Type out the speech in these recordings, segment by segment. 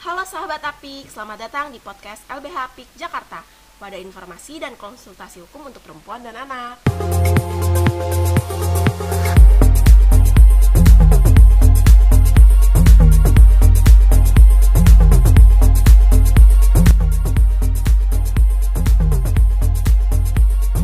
Halo sahabat Apik, selamat datang di podcast LBH Apik Jakarta. Pada informasi dan konsultasi hukum untuk perempuan dan anak.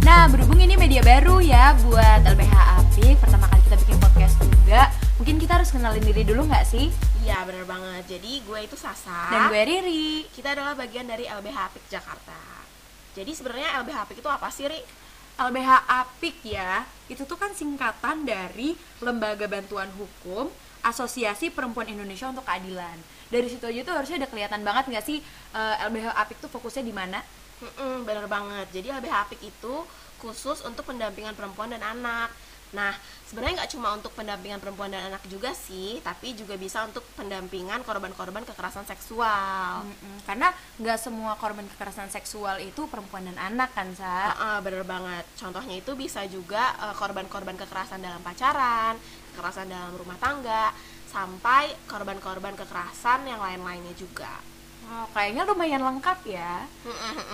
Nah, berhubung ini media baru ya buat LBH Apik Pertama kali kita bikin podcast juga Mungkin kita harus kenalin diri dulu nggak sih? Iya bener banget, jadi gue itu Sasa Dan gue Riri Kita adalah bagian dari LBH Apik Jakarta Jadi sebenarnya LBH Apik itu apa sih, Ri? LBH Apik ya Itu tuh kan singkatan dari Lembaga Bantuan Hukum Asosiasi Perempuan Indonesia untuk Keadilan Dari situ aja tuh harusnya udah kelihatan banget nggak sih eh, LBH Apik tuh fokusnya di mana? Mm-mm, bener banget. Jadi LBH Apik itu khusus untuk pendampingan perempuan dan anak. Nah, sebenarnya nggak cuma untuk pendampingan perempuan dan anak juga sih, tapi juga bisa untuk pendampingan korban-korban kekerasan seksual. Mm-mm, Karena nggak semua korban kekerasan seksual itu perempuan dan anak kan, Sa? Heeh, bener banget. Contohnya itu bisa juga eh, korban-korban kekerasan dalam pacaran, kekerasan dalam rumah tangga, sampai korban-korban kekerasan yang lain-lainnya juga. Wow, kayaknya lumayan lengkap ya.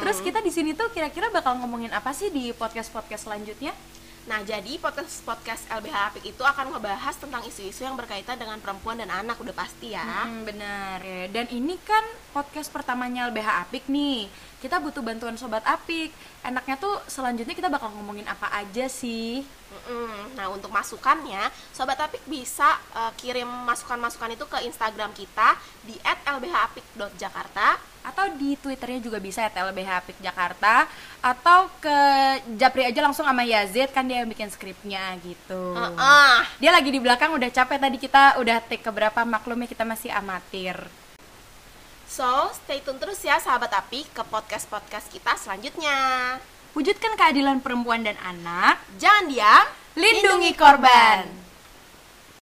Terus kita di sini tuh kira-kira bakal ngomongin apa sih di podcast-podcast selanjutnya? Nah, jadi podcast podcast LBH Apik itu akan ngebahas tentang isu-isu yang berkaitan dengan perempuan dan anak udah pasti ya. Hmm, benar ya. Dan ini kan podcast pertamanya LBH Apik nih. Kita butuh bantuan sobat Apik. Enaknya tuh selanjutnya kita bakal ngomongin apa aja sih? Mm-mm. Nah, untuk masukannya, Sobat Apik bisa eh, kirim masukan-masukan itu ke Instagram kita di @lbhapik.jakarta. Atau di Twitternya juga bisa at LBH Apik Jakarta atau ke Japri aja langsung sama Yazid kan dia yang bikin skripnya gitu. Heeh. Dia lagi di belakang udah capek tadi kita udah take keberapa maklumnya kita masih amatir. So, stay tune terus ya sahabat Apik ke podcast-podcast kita selanjutnya. Wujudkan keadilan perempuan dan anak, Jangan diam, lindungi korban.